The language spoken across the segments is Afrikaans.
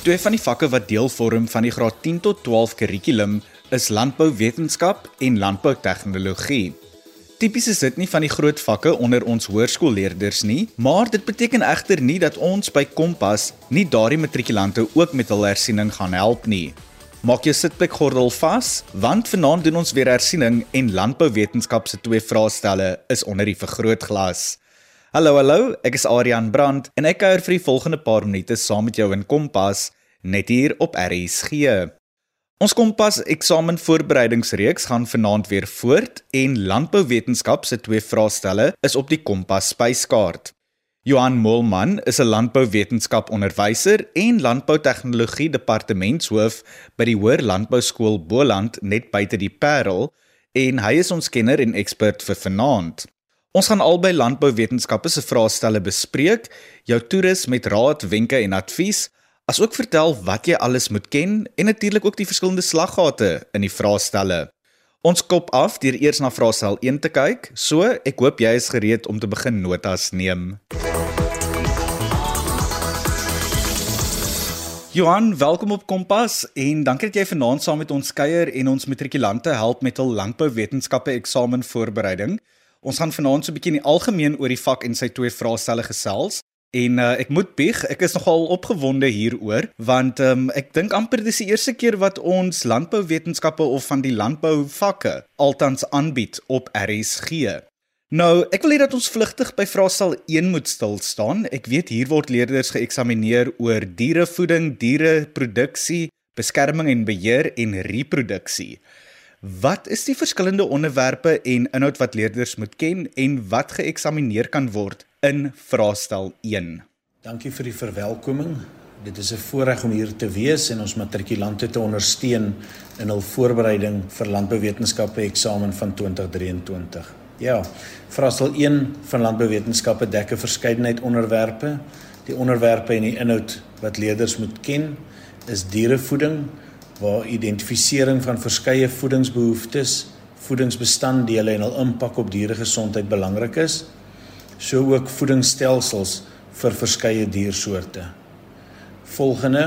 Twee van die vakke wat deel vorm van die graad 10 tot 12 kurrikulum is landbouwetenskap en landboutegnologie. Tipies is dit nie van die groot vakke onder ons hoërskoolleerders nie, maar dit beteken egter nie dat ons by Kompas nie daardie matrikulante ook met hul hersiening gaan help nie. Maak jou sitplekgordel vas, want vanaand doen ons weer hersiening en landbouwetenskap se twee vraestelle is onder die vergrootglas. Hallo hallo, ek is Adrian Brandt en ek kuier vir die volgende paar minute saam met jou in Kompas net hier op RSG. Ons Kompas eksamen voorbereidingsreeks gaan vanaand weer voort en landbouwetenskap se twee vraestelle is op die Kompas spyskaart. Johan Molman is 'n landbouwetenskap onderwyser en landboutegnologie departementshoof by die Hoër Landbouskool Boland net buite die Parel en hy is ons kenner en ekspert vir vanaand. Ons gaan albei landbouwetenskappe se vraestelle bespreek, jou toerus met raad, wenke en advies, asook vertel wat jy alles moet ken en natuurlik ook die verskillende slaggate in die vraestelle. Ons kop af deur eers na vraestel 1 te kyk. So, ek hoop jy is gereed om te begin notas neem. Johan, welkom op Kompas en dankie dat jy vanaand saam met ons kuier en ons matrikulante help met hul landbouwetenskappe eksamen voorbereiding. Ons gaan vanaand so 'n bietjie in die algemeen oor die vak en sy twee vraestelle gesels. En uh, ek moet bieg, ek is nogal opgewonde hieroor want um, ek dink amper dis die eerste keer wat ons landbouwetenskappe of van die landbouvakke altans aanbied op RSG. Nou, ek wil hê dat ons vlugtig by vraestel 1 moet stil staan. Ek weet hier word leerders geëksamineer oor dierevoeding, diereproduksie, beskerming en beheer en reproduksie. Wat is die verskillende onderwerpe en inhoud wat leerders moet ken en wat geëksamineer kan word in vraestel 1? Dankie vir die verwelkoming. Dit is 'n voorreg om hier te wees en ons matrikulante te ondersteun in hul voorbereiding vir landbouwetenskappe eksamen van 2023. Ja, vraestel 1 van landbouwetenskappe dek 'n verskeidenheid onderwerpe. Die onderwerpe en die inhoud wat leerders moet ken is dierevoeding, waar identifisering van verskeie voedingsbehoeftes, voedingsbestanddele en hul impak op dieregesondheid belangrik is, so ook voedingsstelsels vir verskeie diersoorte. Volgende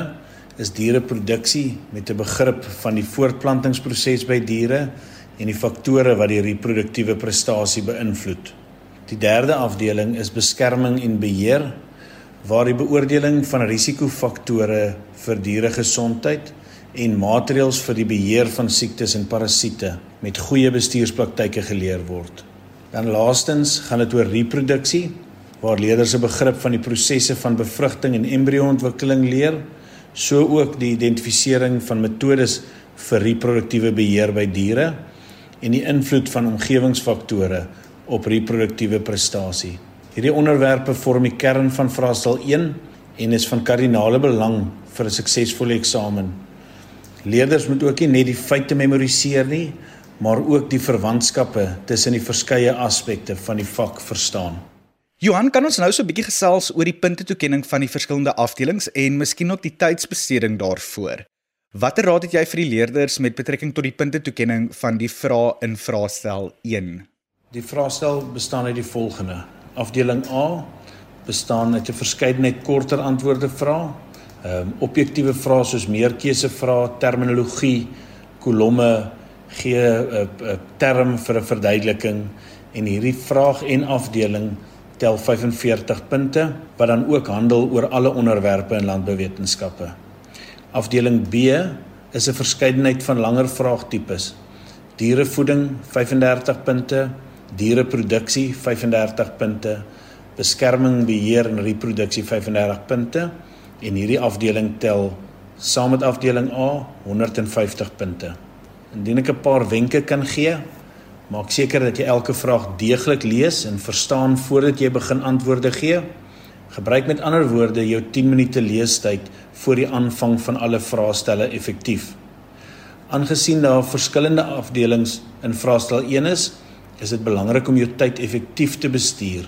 is diereproduksie met 'n begrip van die voortplantingsproses by diere en die faktore wat die reproduktiewe prestasie beïnvloed. Die derde afdeling is beskerming en beheer waar die beoordeling van risikofaktore vir dieregesondheid en maatreëls vir die beheer van siektes en parasiete met goeie bestuurspraktyke geleer word. Dan laastens gaan dit oor reproduksie waar leerders 'n begrip van die prosesse van bevrugting en embryoontwikkeling leer, so ook die identifisering van metodes vir reproduktiewe beheer by diere en die invloed van omgewingsfaktore op reproduktiewe prestasie. Hierdie onderwerpe vorm die kern van vraestel 1 en is van kardinale belang vir 'n suksesvolle eksamen. Leerders moet ook nie net die feite memoriseer nie, maar ook die verwantskappe tussen die verskeie aspekte van die vak verstaan. Johan, kan ons nou so 'n bietjie gesels oor die puntetoekenning van die verskillende afdelings en miskien ook die tydsbesteding daarvoor? Watter raad het jy vir die leerders met betrekking tot die puntetoekenning van die vrae in vraestel 1? Die vraestel bestaan uit die volgende: Afdeling A bestaan uit 'n verskeidenheid korter antwoorde vrae ehm um, objektiewe vrae soos meerkeuse vrae, terminologie, kolomme gee 'n uh, uh, term vir 'n verduideliking en hierdie vraag en afdeling tel 45 punte wat dan ook handel oor alle onderwerpe in landbouwetenskappe. Afdeling B is 'n verskeidenheid van langer vraagtipes. Dierevoeding 35 punte, diereproduksie 35 punte, beskerming, beheer en reproduksie 35 punte en hierdie afdeling tel saam met afdeling A 150 punte. Indien ek 'n paar wenke kan gee, maak seker dat jy elke vraag deeglik lees en verstaan voordat jy begin antwoorde gee. Gebruik met ander woorde jou 10 minute leestyd voor die aanvang van alle vraestelle effektief. Aangesien daar verskillende afdelings in vraestel 1 is, is dit belangrik om jou tyd effektief te bestuur.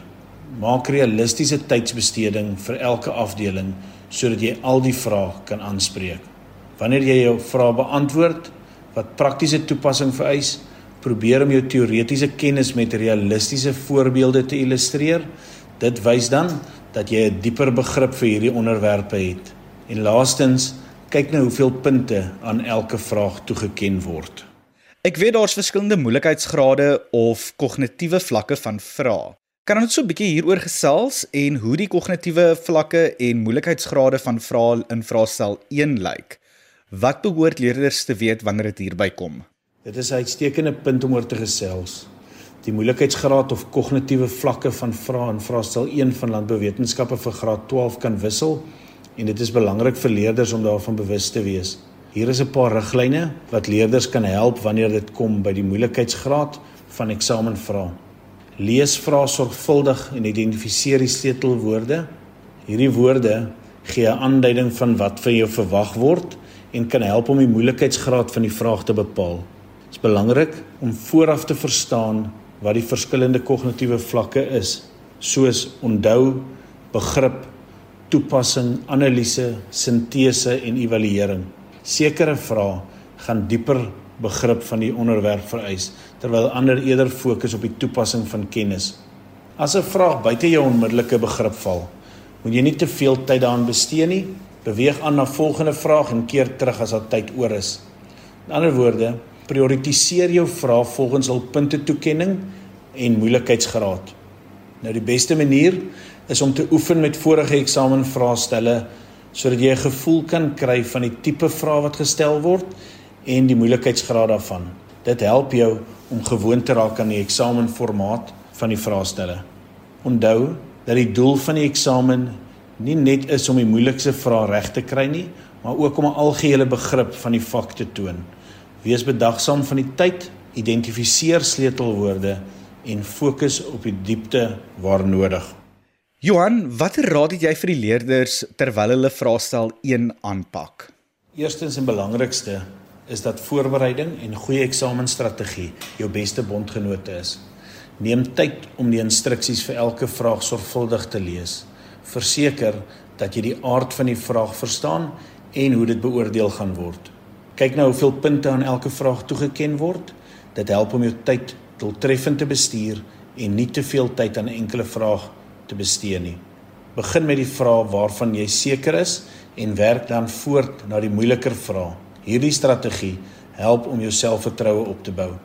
Maak realistiese tydsbesteding vir elke afdeling sodat jy al die vrae kan aanspreek. Wanneer jy jou vrae beantwoord wat praktiese toepassing vereis, probeer om jou teoretiese kennis met realistiese voorbeelde te illustreer. Dit wys dan dat jy 'n dieper begrip vir hierdie onderwerpe het. En laastens, kyk nou hoeveel punte aan elke vraag toegeken word. Ek weet daar's verskillende moeilikheidsgrade of kognitiewe vlakke van vrae. Kan ons so 'n bietjie hieroor gesels en hoe die kognitiewe vlakke en moeilikheidsgrade van vrae in vraestel 1 lyk? Wat behoort leerders te weet wanneer dit hierby kom? Dit is 'n uitstekende punt om oor te gesels. Die moeilikheidsgraad of kognitiewe vlakke van vrae in vraestel 1 van landbouwetenskappe vir graad 12 kan wissel en dit is belangrik vir leerders om daarvan bewus te wees. Hier is 'n paar riglyne wat leerders kan help wanneer dit kom by die moeilikheidsgraad van eksamenvrae. Lees vrae sorgvuldig en identifiseer die sleutelwoorde. Hierdie woorde gee 'n aanduiding van wat van jou verwag word en kan help om die moeilikheidsgraad van die vraag te bepaal. Dit is belangrik om vooraf te verstaan wat die verskillende kognitiewe vlakke is, soos onthou, begrip, toepassing, analise, sintese en evaluering. Sekere vrae gaan dieper begrip van die onderwerp vereis, terwyl ander eerder fokus op die toepassing van kennis. As 'n vraag buite jou onmiddellike begrip val, moet jy nie te veel tyd daaraan bestee nie. Beweeg aan na volgende vraag en keer terug as daar tyd oor is. In ander woorde, prioritiseer jou vrae volgens hul punte toekenning en moeilikheidsgraad. Nou die beste manier is om te oefen met vorige eksamenvraestelle sodat jy 'n gevoel kan kry van die tipe vrae wat gestel word en die moeilikheidsgraad daarvan. Dit help jou om gewoond te raak aan die eksamenformaat van die vraestelle. Onthou dat die doel van die eksamen nie net is om die moeilikste vrae reg te kry nie, maar ook om 'n algehele begrip van die vak te toon. Wees bedagsaam van die tyd, identifiseer sleutelwoorde en fokus op die diepte waar nodig. Johan, watter raad het jy vir die leerders terwyl hulle vraestel 1 aanpak? Eerstens en belangrikste is dat voorbereiding en goeie eksamenstrategie jou beste bondgenote is. Neem tyd om die instruksies vir elke vraag sorgvuldig te lees. Verseker dat jy die aard van die vraag verstaan en hoe dit beoordeel gaan word. Kyk nou hoeveel punte aan elke vraag toegeken word. Dit help om jou tyd doeltreffend te bestuur en nie te veel tyd aan 'n enkele vraag te bestee nie. Begin met die vrae waarvan jy seker is en werk dan voort na die moeiliker vrae. Hierdie strategie help om jou selfvertroue op te bou.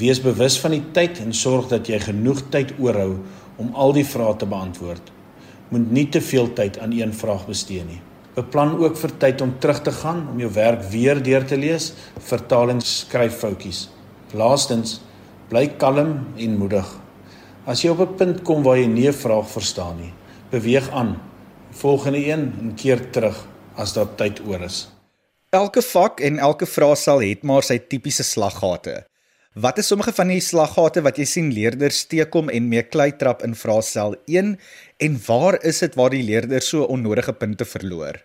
Wees bewus van die tyd en sorg dat jy genoeg tyd oorhou om al die vrae te beantwoord. Moet nie te veel tyd aan een vraag bestee nie. Beplan ook vir tyd om terug te gaan om jou werk weer deur te lees, vertaling skryffoutjies. Laastens, bly kalm en moedig. As jy op 'n punt kom waar jy nie 'n vraag verstaan nie, beweeg aan. Volgende een en keer terug as daar tyd oor is. Elke vak en elke vraestel het maar sy tipiese slaggate. Wat is sommige van die slaggate wat jy sien leerders steekom en mee klei trap in vraestel 1 en waar is dit waar die leerders so onnodige punte verloor?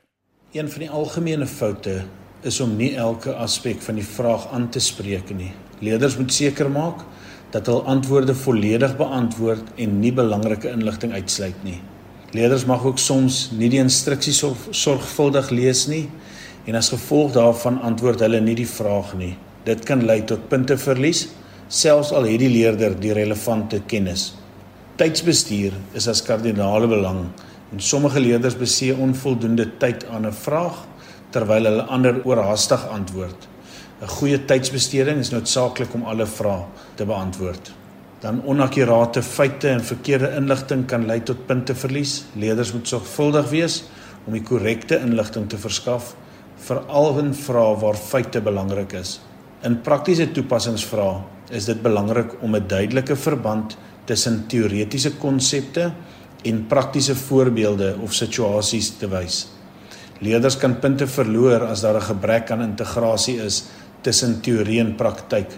Een van die algemene foute is om nie elke aspek van die vraag aan te spreek nie. Leerders moet seker maak dat hul antwoorde volledig beantwoord en nie belangrike inligting uitsluit nie. Leerders mag ook soms nie die instruksies sorgvuldig lees nie en as gevolg daarvan antwoord hulle nie die vraag nie. Dit kan lei tot punteverlies selfs al het die leerder die relevante kennis. Tydsbestuur is as kardinale belang en sommige leerders besee onvoldoende tyd aan 'n vraag terwyl hulle ander oorhaastig antwoord. 'n Goeie tydsbesteding is noodsaaklik om alle vrae te beantwoord. Dan onakkurate feite en verkeerde inligting kan lei tot punteverlies. Leerders moet sorgvuldig wees om die korrekte inligting te verskaf, veral in vrae waar feite belangrik is. In praktiese toepassingsvrae is dit belangrik om 'n duidelike verband tussen teoretiese konsepte en praktiese voorbeelde of situasies te wys. Leerders kan punte verloor as daar 'n gebrek aan integrasie is tussen teorie en praktyk.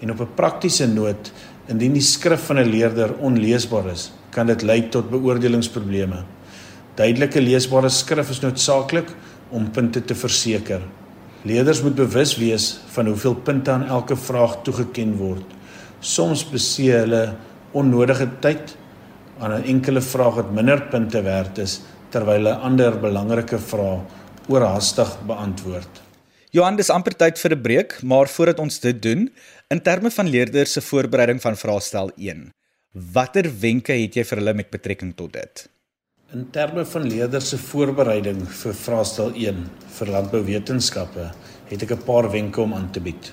En op 'n praktiese noot, indien die skrif van 'n leerder onleesbaar is, kan dit lei tot beoordelingsprobleme. Duidelike leesbare skrif is noodsaaklik om punte te verseker. Leerders moet bewus wees van hoeveel punte aan elke vraag toegeken word. Soms besee hulle onnodige tyd aan 'n enkele vraag wat minder punte werd is terwyl 'n ander belangrike vraag oorhaastig beantwoord. Johan, dis amper tyd vir 'n breek, maar voordat ons dit doen, in terme van leerders se voorbereiding van vraestel 1, watter wenke het jy vir hulle met betrekking tot dit? In terme van leerders se voorbereiding vir vraestel 1 vir landbouwetenskappe, het ek 'n paar wenke om aan te bied.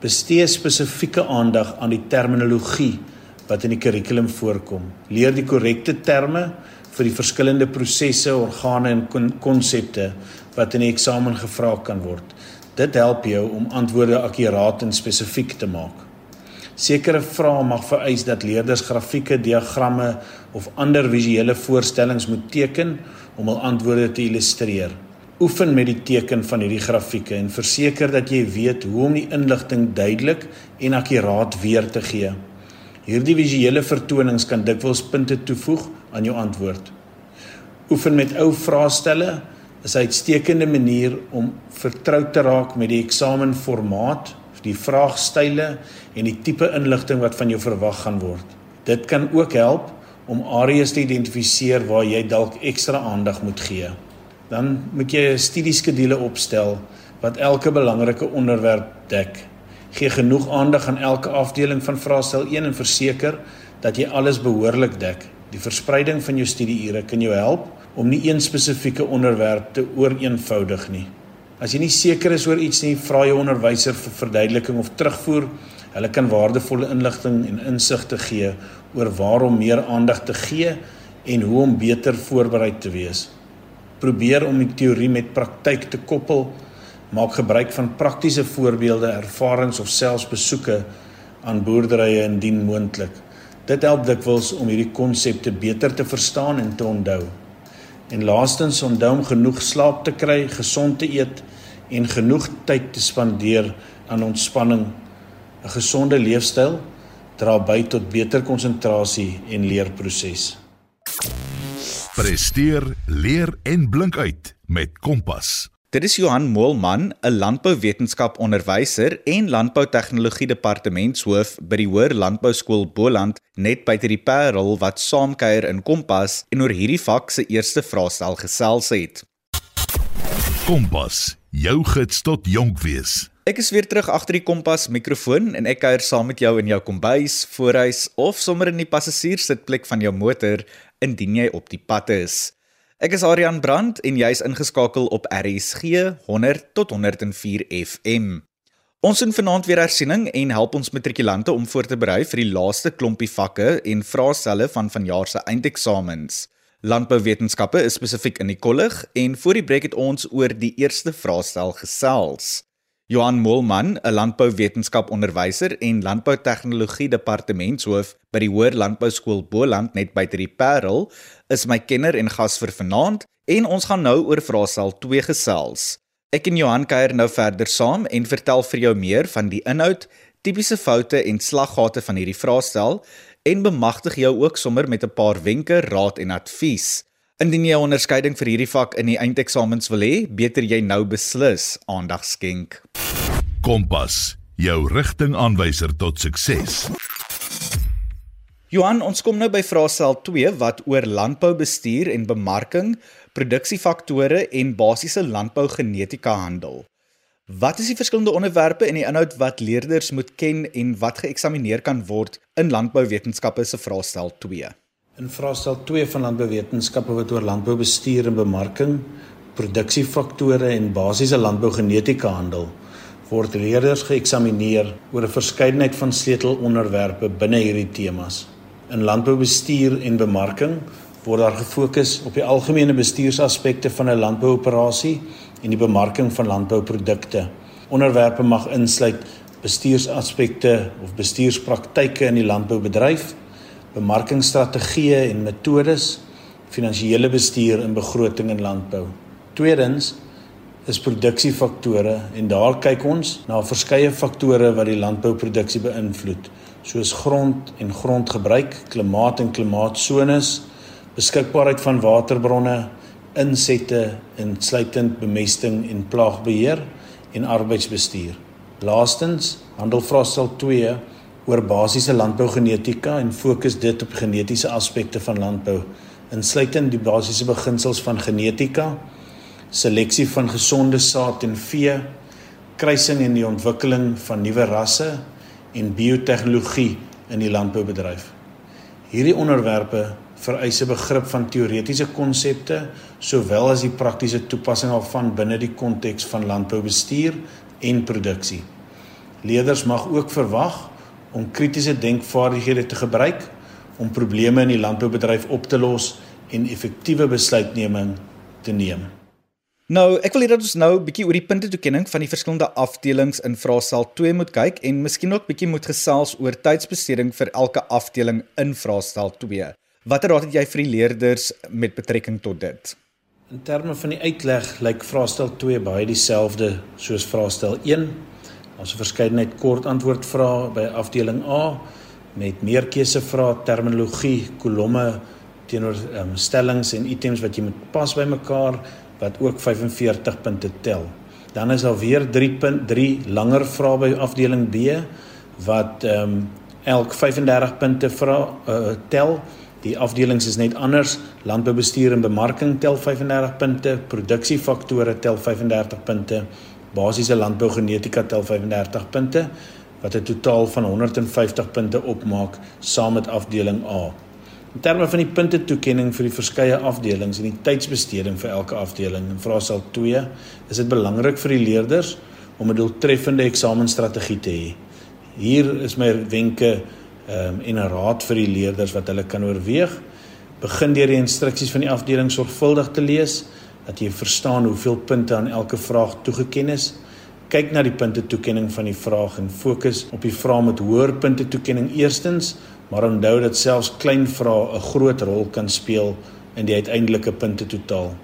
Bestee spesifieke aandag aan die terminologie wat in die kurrikulum voorkom. Leer die korrekte terme vir die verskillende prosesse, organe en konsepte wat in die eksamen gevra kan word. Dit help jou om antwoorde akkuraat en spesifiek te maak. Sekere vrae mag vereis dat leerders grafieke, diagramme of ander visuele voorstellings moet teken om hul antwoorde te illustreer. Oefen met die teken van hierdie grafieke en verseker dat jy weet hoe om die inligting duidelik en akkuraat weer te gee. Hierdie visuele vertonings kan dikwels punte toevoeg aan jou antwoord. Oefen met ou vraestelle is 'n uitstekende manier om vertrou te raak met die eksamenformaat die vraagstyle en die tipe inligting wat van jou verwag gaan word. Dit kan ook help om areas te identifiseer waar jy dalk ekstra aandag moet gee. Dan moet jy 'n studieskedule opstel wat elke belangrike onderwerp dek. Gee genoeg aandag aan elke afdeling van vraestel 1 en verseker dat jy alles behoorlik dek. Die verspreiding van jou studieure kan jou help om nie een spesifieke onderwerp te ooreenvoudig nie. As jy nie seker is oor iets nie, vra jou onderwyser vir verduideliking of terugvoer. Hulle kan waardevolle inligting en insigte gee oor waarom meer aandag te gee en hoe om beter voorberei te wees. Probeer om die teorie met praktyk te koppel. Maak gebruik van praktiese voorbeelde, ervarings of selfs besoeke aan boerderye indien moontlik. Dit help dikwels om hierdie konsepte beter te verstaan en te onthou. En laastens onthou om genoeg slaap te kry, gesond te eet en genoeg tyd te spandeer aan ontspanning. 'n Gesonde leefstyl dra by tot beter konsentrasie en leerproses. Presteer, leer en blink uit met Kompas. Dit is Johan Moelman, 'n landbouwetenskap-onderwyser en landboutegnologie departementshoof by die Hoër Landbouskool Boland net buite die Parel wat saamkuier in Kompas en oor hierdie vak se eerste vraestel gesels het. Kompas, jou gids tot jonk wees. Ek is weer terug agter die Kompas mikrofoon en ek kuier saam met jou in jou kombuis, voorhuis of sommer in die passasierssitplek van jou motor indien jy op die pad is. Ek is Adrian Brandt en jy's ingeskakel op RSG 100 tot 104 FM. Ons doen vanaand weer hersiening en help ons matrikulante om voor te berei vir die laaste klompie vakke en vraestelle van vanjaar se eindeksamens. Landbouwetenskappe is spesifiek in die kollig en voor die breek het ons oor die eerste vraestel gesels. Johan Molman, 'n landbouwetenskap-onderwyser en landboutegnologie departementshoof by die Hoër Landbouskool Boland net buite die Parel, is my kenner en gas vir vanaand en ons gaan nou oor vraestel 2 gesels. Ek en Johan kuier nou verder saam en vertel vir jou meer van die inhoud, tipiese foute en slaggate van hierdie vraestel en bemagtig jou ook sommer met 'n paar wenke, raad en advies. Indien jy 'n onderskeiding vir hierdie vak in die eindeksamens wil hê, beter jy nou beslis aandag skenk. Kompas, jou rigtingaanwyser tot sukses. Johan, ons kom nou by vraestel 2 wat oor landboubestuur en bemarking, produksiefaktore en basiese landbougenetika handel. Wat is die verskillende onderwerpe en die inhoud wat leerders moet ken en wat geëksamineer kan word in landbouwetenskappe se vraestel 2? In vraestel 2 van landbouwetenskappe wat oor landboubestuur en bemarking, produksiefaktore en basiese landbougenetika handel, word leerders geëksamineer oor 'n verskeidenheid van sleutelonderwerpe binne hierdie temas. In landboubestuur en bemarking word daar gefokus op die algemene bestuursaspekte van 'n landbouoperasie en die bemarking van landbouprodukte. Onderwerpe mag insluit bestuursaspekte of bestuurspraktyke in die landboubedryf bemarkingstrategieë en metodes, finansiële bestuur en begroting in landbou. Tweedens is produksiefaktore en daar kyk ons na verskeie faktore wat die landbouproduksie beïnvloed, soos grond en grondgebruik, klimaat en klimaatsones, beskikbaarheid van waterbronne, insette, insluitend bemesting en plaagbeheer en arbeidsbestuur. Laastens, handelvraestel 2 oor basiese landbougenetika en fokus dit op genetiese aspekte van landbou, insluitend die basiese beginsels van genetika, seleksie van gesonde saad en vee, kruising en die ontwikkeling van nuwe rasse en biotehnologie in die landboubedryf. Hierdie onderwerpe vereis 'n begrip van teoretiese konsepte sowel as die praktiese toepassing daarvan binne die konteks van landboubestuur en produksie. Leerders mag ook verwag om kritiese denkvaardighede te gebruik om probleme in die landboubedryf op te los en effektiewe besluitneming te neem. Nou, ek wil hê dat ons nou 'n bietjie oor die puntetoekenning van die verskillende afdelings in vraestel 2 moet kyk en miskien ook bietjie moet gesels oor tydsbesteding vir elke afdeling in vraestel 2. Watter raad het jy vir die leerders met betrekking tot dit? In terme van die uitleg lyk vraestel 2 baie dieselfde soos vraestel 1. Ons verskeidenheid kort antwoord vrae by afdeling A met meer keusevrae, terminologie, kolomme teenoor um, stellings en items wat jy moet pas by mekaar wat ook 45 punte tel. Dan is daar weer 3.3 langer vrae by afdeling B wat ehm um, elk 35 punte vra uh, tel. Die afdelings is net anders. Landboubestuur en bemarking tel 35 punte, produksiefaktore tel 35 punte, basiese landbougenetika tel 35 punte wat 'n totaal van 150 punte opmaak saam met afdeling A. In terme van die punte toekenning vir die verskeie afdelings en die tydsbesteding vir elke afdeling in vraestel 2, is dit belangrik vir die leerders om 'n doeltreffende eksamenstrategie te hê. Hier is my wenke um, en 'n raad vir die leerders wat hulle kan oorweeg. Begin deur die instruksies van die afdeling sorgvuldig te lees dat jy verstaan hoeveel punte aan elke vraag toegeken is. Kyk na die punte toekenning van die vraag en fokus op die vraag met hoër punte toekenning eerstens maar onthou dat selfs klein vrae 'n groot rol kan speel in die uiteindelike punte totaal.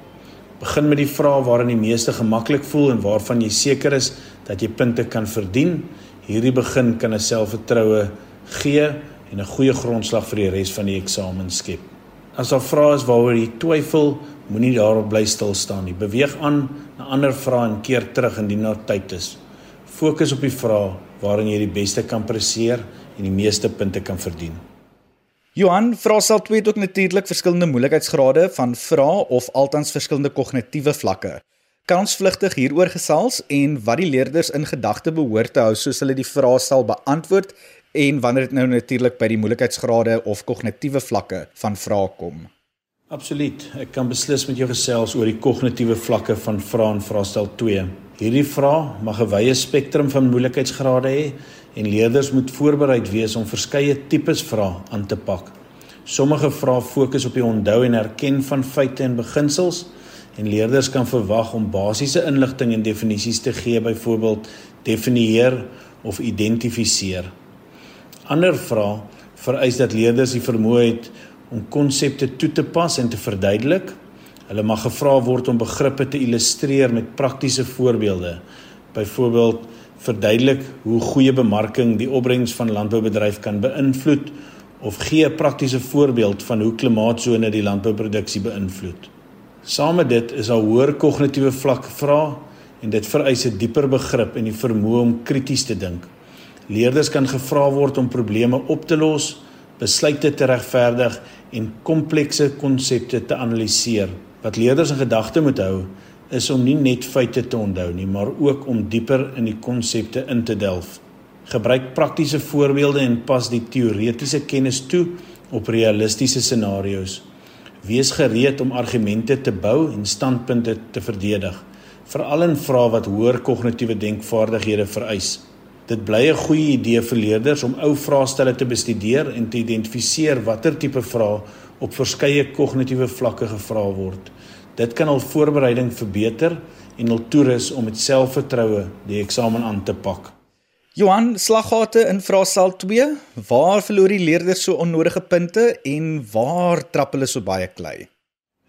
Begin met die vrae waarin die meeste gemaklik voel en waarvan jy seker is dat jy punte kan verdien. Hierdie begin kan 'n selfvertroue gee en 'n goeie grondslag vir die res van die eksamen skep. As daar vrae is waaroor jy twyfel, moenie daarop bly stil staan nie. Beweeg aan na ander vrae en keer terug indien daar tyd is. Fokus op die vrae waarin jy die beste kan presteer en die meeste punte kan verdien. Johan, vraestel 2 het ook natuurlik verskillende moeilikheidsgrade van vrae of altans verskillende kognitiewe vlakke. Kan ons vlugtig hieroor gesels en wat die leerders in gedagte behoort te hou soos hulle die vraestel beantwoord en wanneer dit nou natuurlik by die moeilikheidsgrade of kognitiewe vlakke van vrae kom? Absoluut. Ek kan beslis met jou gesels oor die kognitiewe vlakke van vrae in vraestel 2. Hierdie vrae mag 'n wye spektrum van moeilikheidsgrade hê en leerders moet voorbereid wees om verskeie tipes vrae aan te pak. Sommige vrae fokus op die onthou en herken van feite en beginsels en leerders kan verwag om basiese inligting en definisies te gee, byvoorbeeld definieer of identifiseer. Ander vrae vereis dat leerders die vermoë het om konsepte toe te pas en te verduidelik. Hulle mag gevra word om begrippe te illustreer met praktiese voorbeelde. Byvoorbeeld verduidelik hoe goeie bemarking die opbrengs van landboubedryf kan beïnvloed of gee 'n praktiese voorbeeld van hoe klimaatsone die landbouproduksie beïnvloed. Saam met dit is daar hoër kognitiewe vlak vra en dit vereis 'n dieper begrip en die vermoë om krities te dink. Leerders kan gevra word om probleme op te los, besluite te regverdig en komplekse konsepte te analiseer. Wat leerders in gedagte moet hou, is om nie net feite te onthou nie, maar ook om dieper in die konsepte in te delf. Gebruik praktiese voorbeelde en pas die teoretiese kennis toe op realistiese scenario's. Wees gereed om argumente te bou en standpunte te verdedig, veral in vrae wat hoër kognitiewe denkvaardighede vereis. Dit bly 'n goeie idee vir leerders om ou vraestelle te bestudeer en te identifiseer watter tipe vrae op verskeie kognitiewe vlakke gevra word. Dit kan al voorbereiding verbeter en hul toerus om met selfvertroue die eksamen aan te pak. Johan, slaggate in vraestel 2, waar verloor die leerders so onnodige punte en waar trap hulle so baie klei?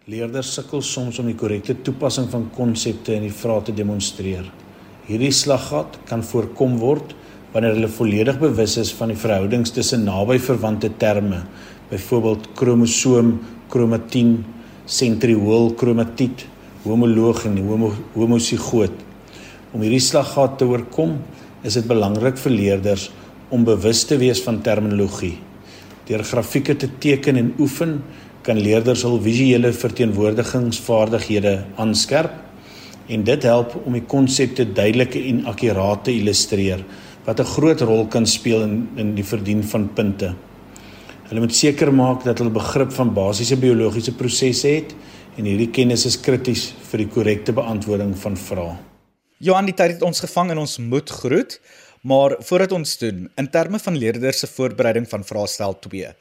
Leerders sukkel soms om die korrekte toepassing van konsepte in die vrae te demonstreer. Hierdie slaggat kan voorkom word wanneer hulle volledig bewus is van die verhoudings tussen naby verwante terme, byvoorbeeld kromosoom, kromatien sentriool kromatiet, homoloog en homo homosigoot. Om hierdie slaggat te oorkom, is dit belangrik vir leerders om bewus te wees van terminologie. Deur grafieke te teken en oefen, kan leerders hul visuele verteenwoordigingsvaardighede aanskerp en dit help om die konsepte duidelik en akkuraat te illustreer wat 'n groot rol kan speel in in die verdien van punte. Hulle moet seker maak dat hulle begrip van basiese biologiese prosesse het en hierdie kennis is krities vir die korrekte beantwoording van vrae. Johan, die tyd het ons gevang en ons moet groet, maar voordat ons doen, in terme van leerders se voorbereiding van vraestel 2,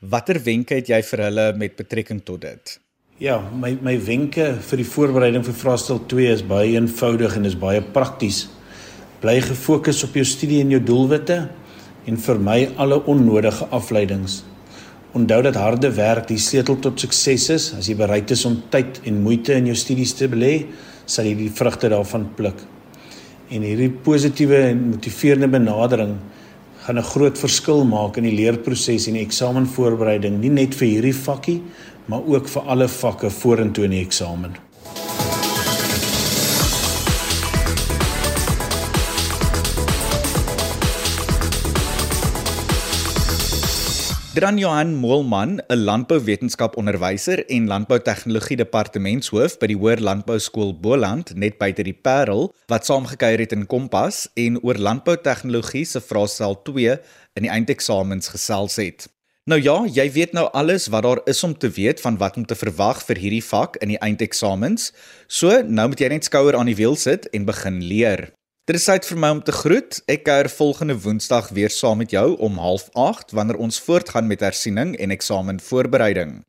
watter wenke het jy vir hulle met betrekking tot dit? Ja, my my wenke vir die voorbereiding vir vraestel 2 is baie eenvoudig en is baie prakties. Bly gefokus op jou studie en jou doelwitte en vermy alle onnodige afleidings. Onthou dat harde werk die sleutel tot sukses is. As jy bereid is om tyd en moeite in jou studies te belê, sal jy die vrugte daarvan pluk. En hierdie positiewe en motiverende benadering gaan 'n groot verskil maak in die leerproses en die eksamenvoorbereiding, nie net vir hierdie vakkie, maar ook vir alle vakke vorentoe in die eksamen. Dan Johan Moelman, 'n landbouwetenskap onderwyser en landboutegnologie departementshoof by die Hoër Landbou Skool Boland net buite die Parel, wat saamgekyer het in Kompas en oor landboutegnologie se vraestel 2 in die eindeksamens gesels het. Nou ja, jy weet nou alles wat daar is om te weet van wat om te verwag vir hierdie vak in die eindeksamens. So, nou moet jy net skouer aan die wiel sit en begin leer. Dit is tyd vir my om te groet. Ek kuier volgende Woensdag weer saam met jou om 08:30 wanneer ons voortgaan met hersiening en eksamenvoorbereiding.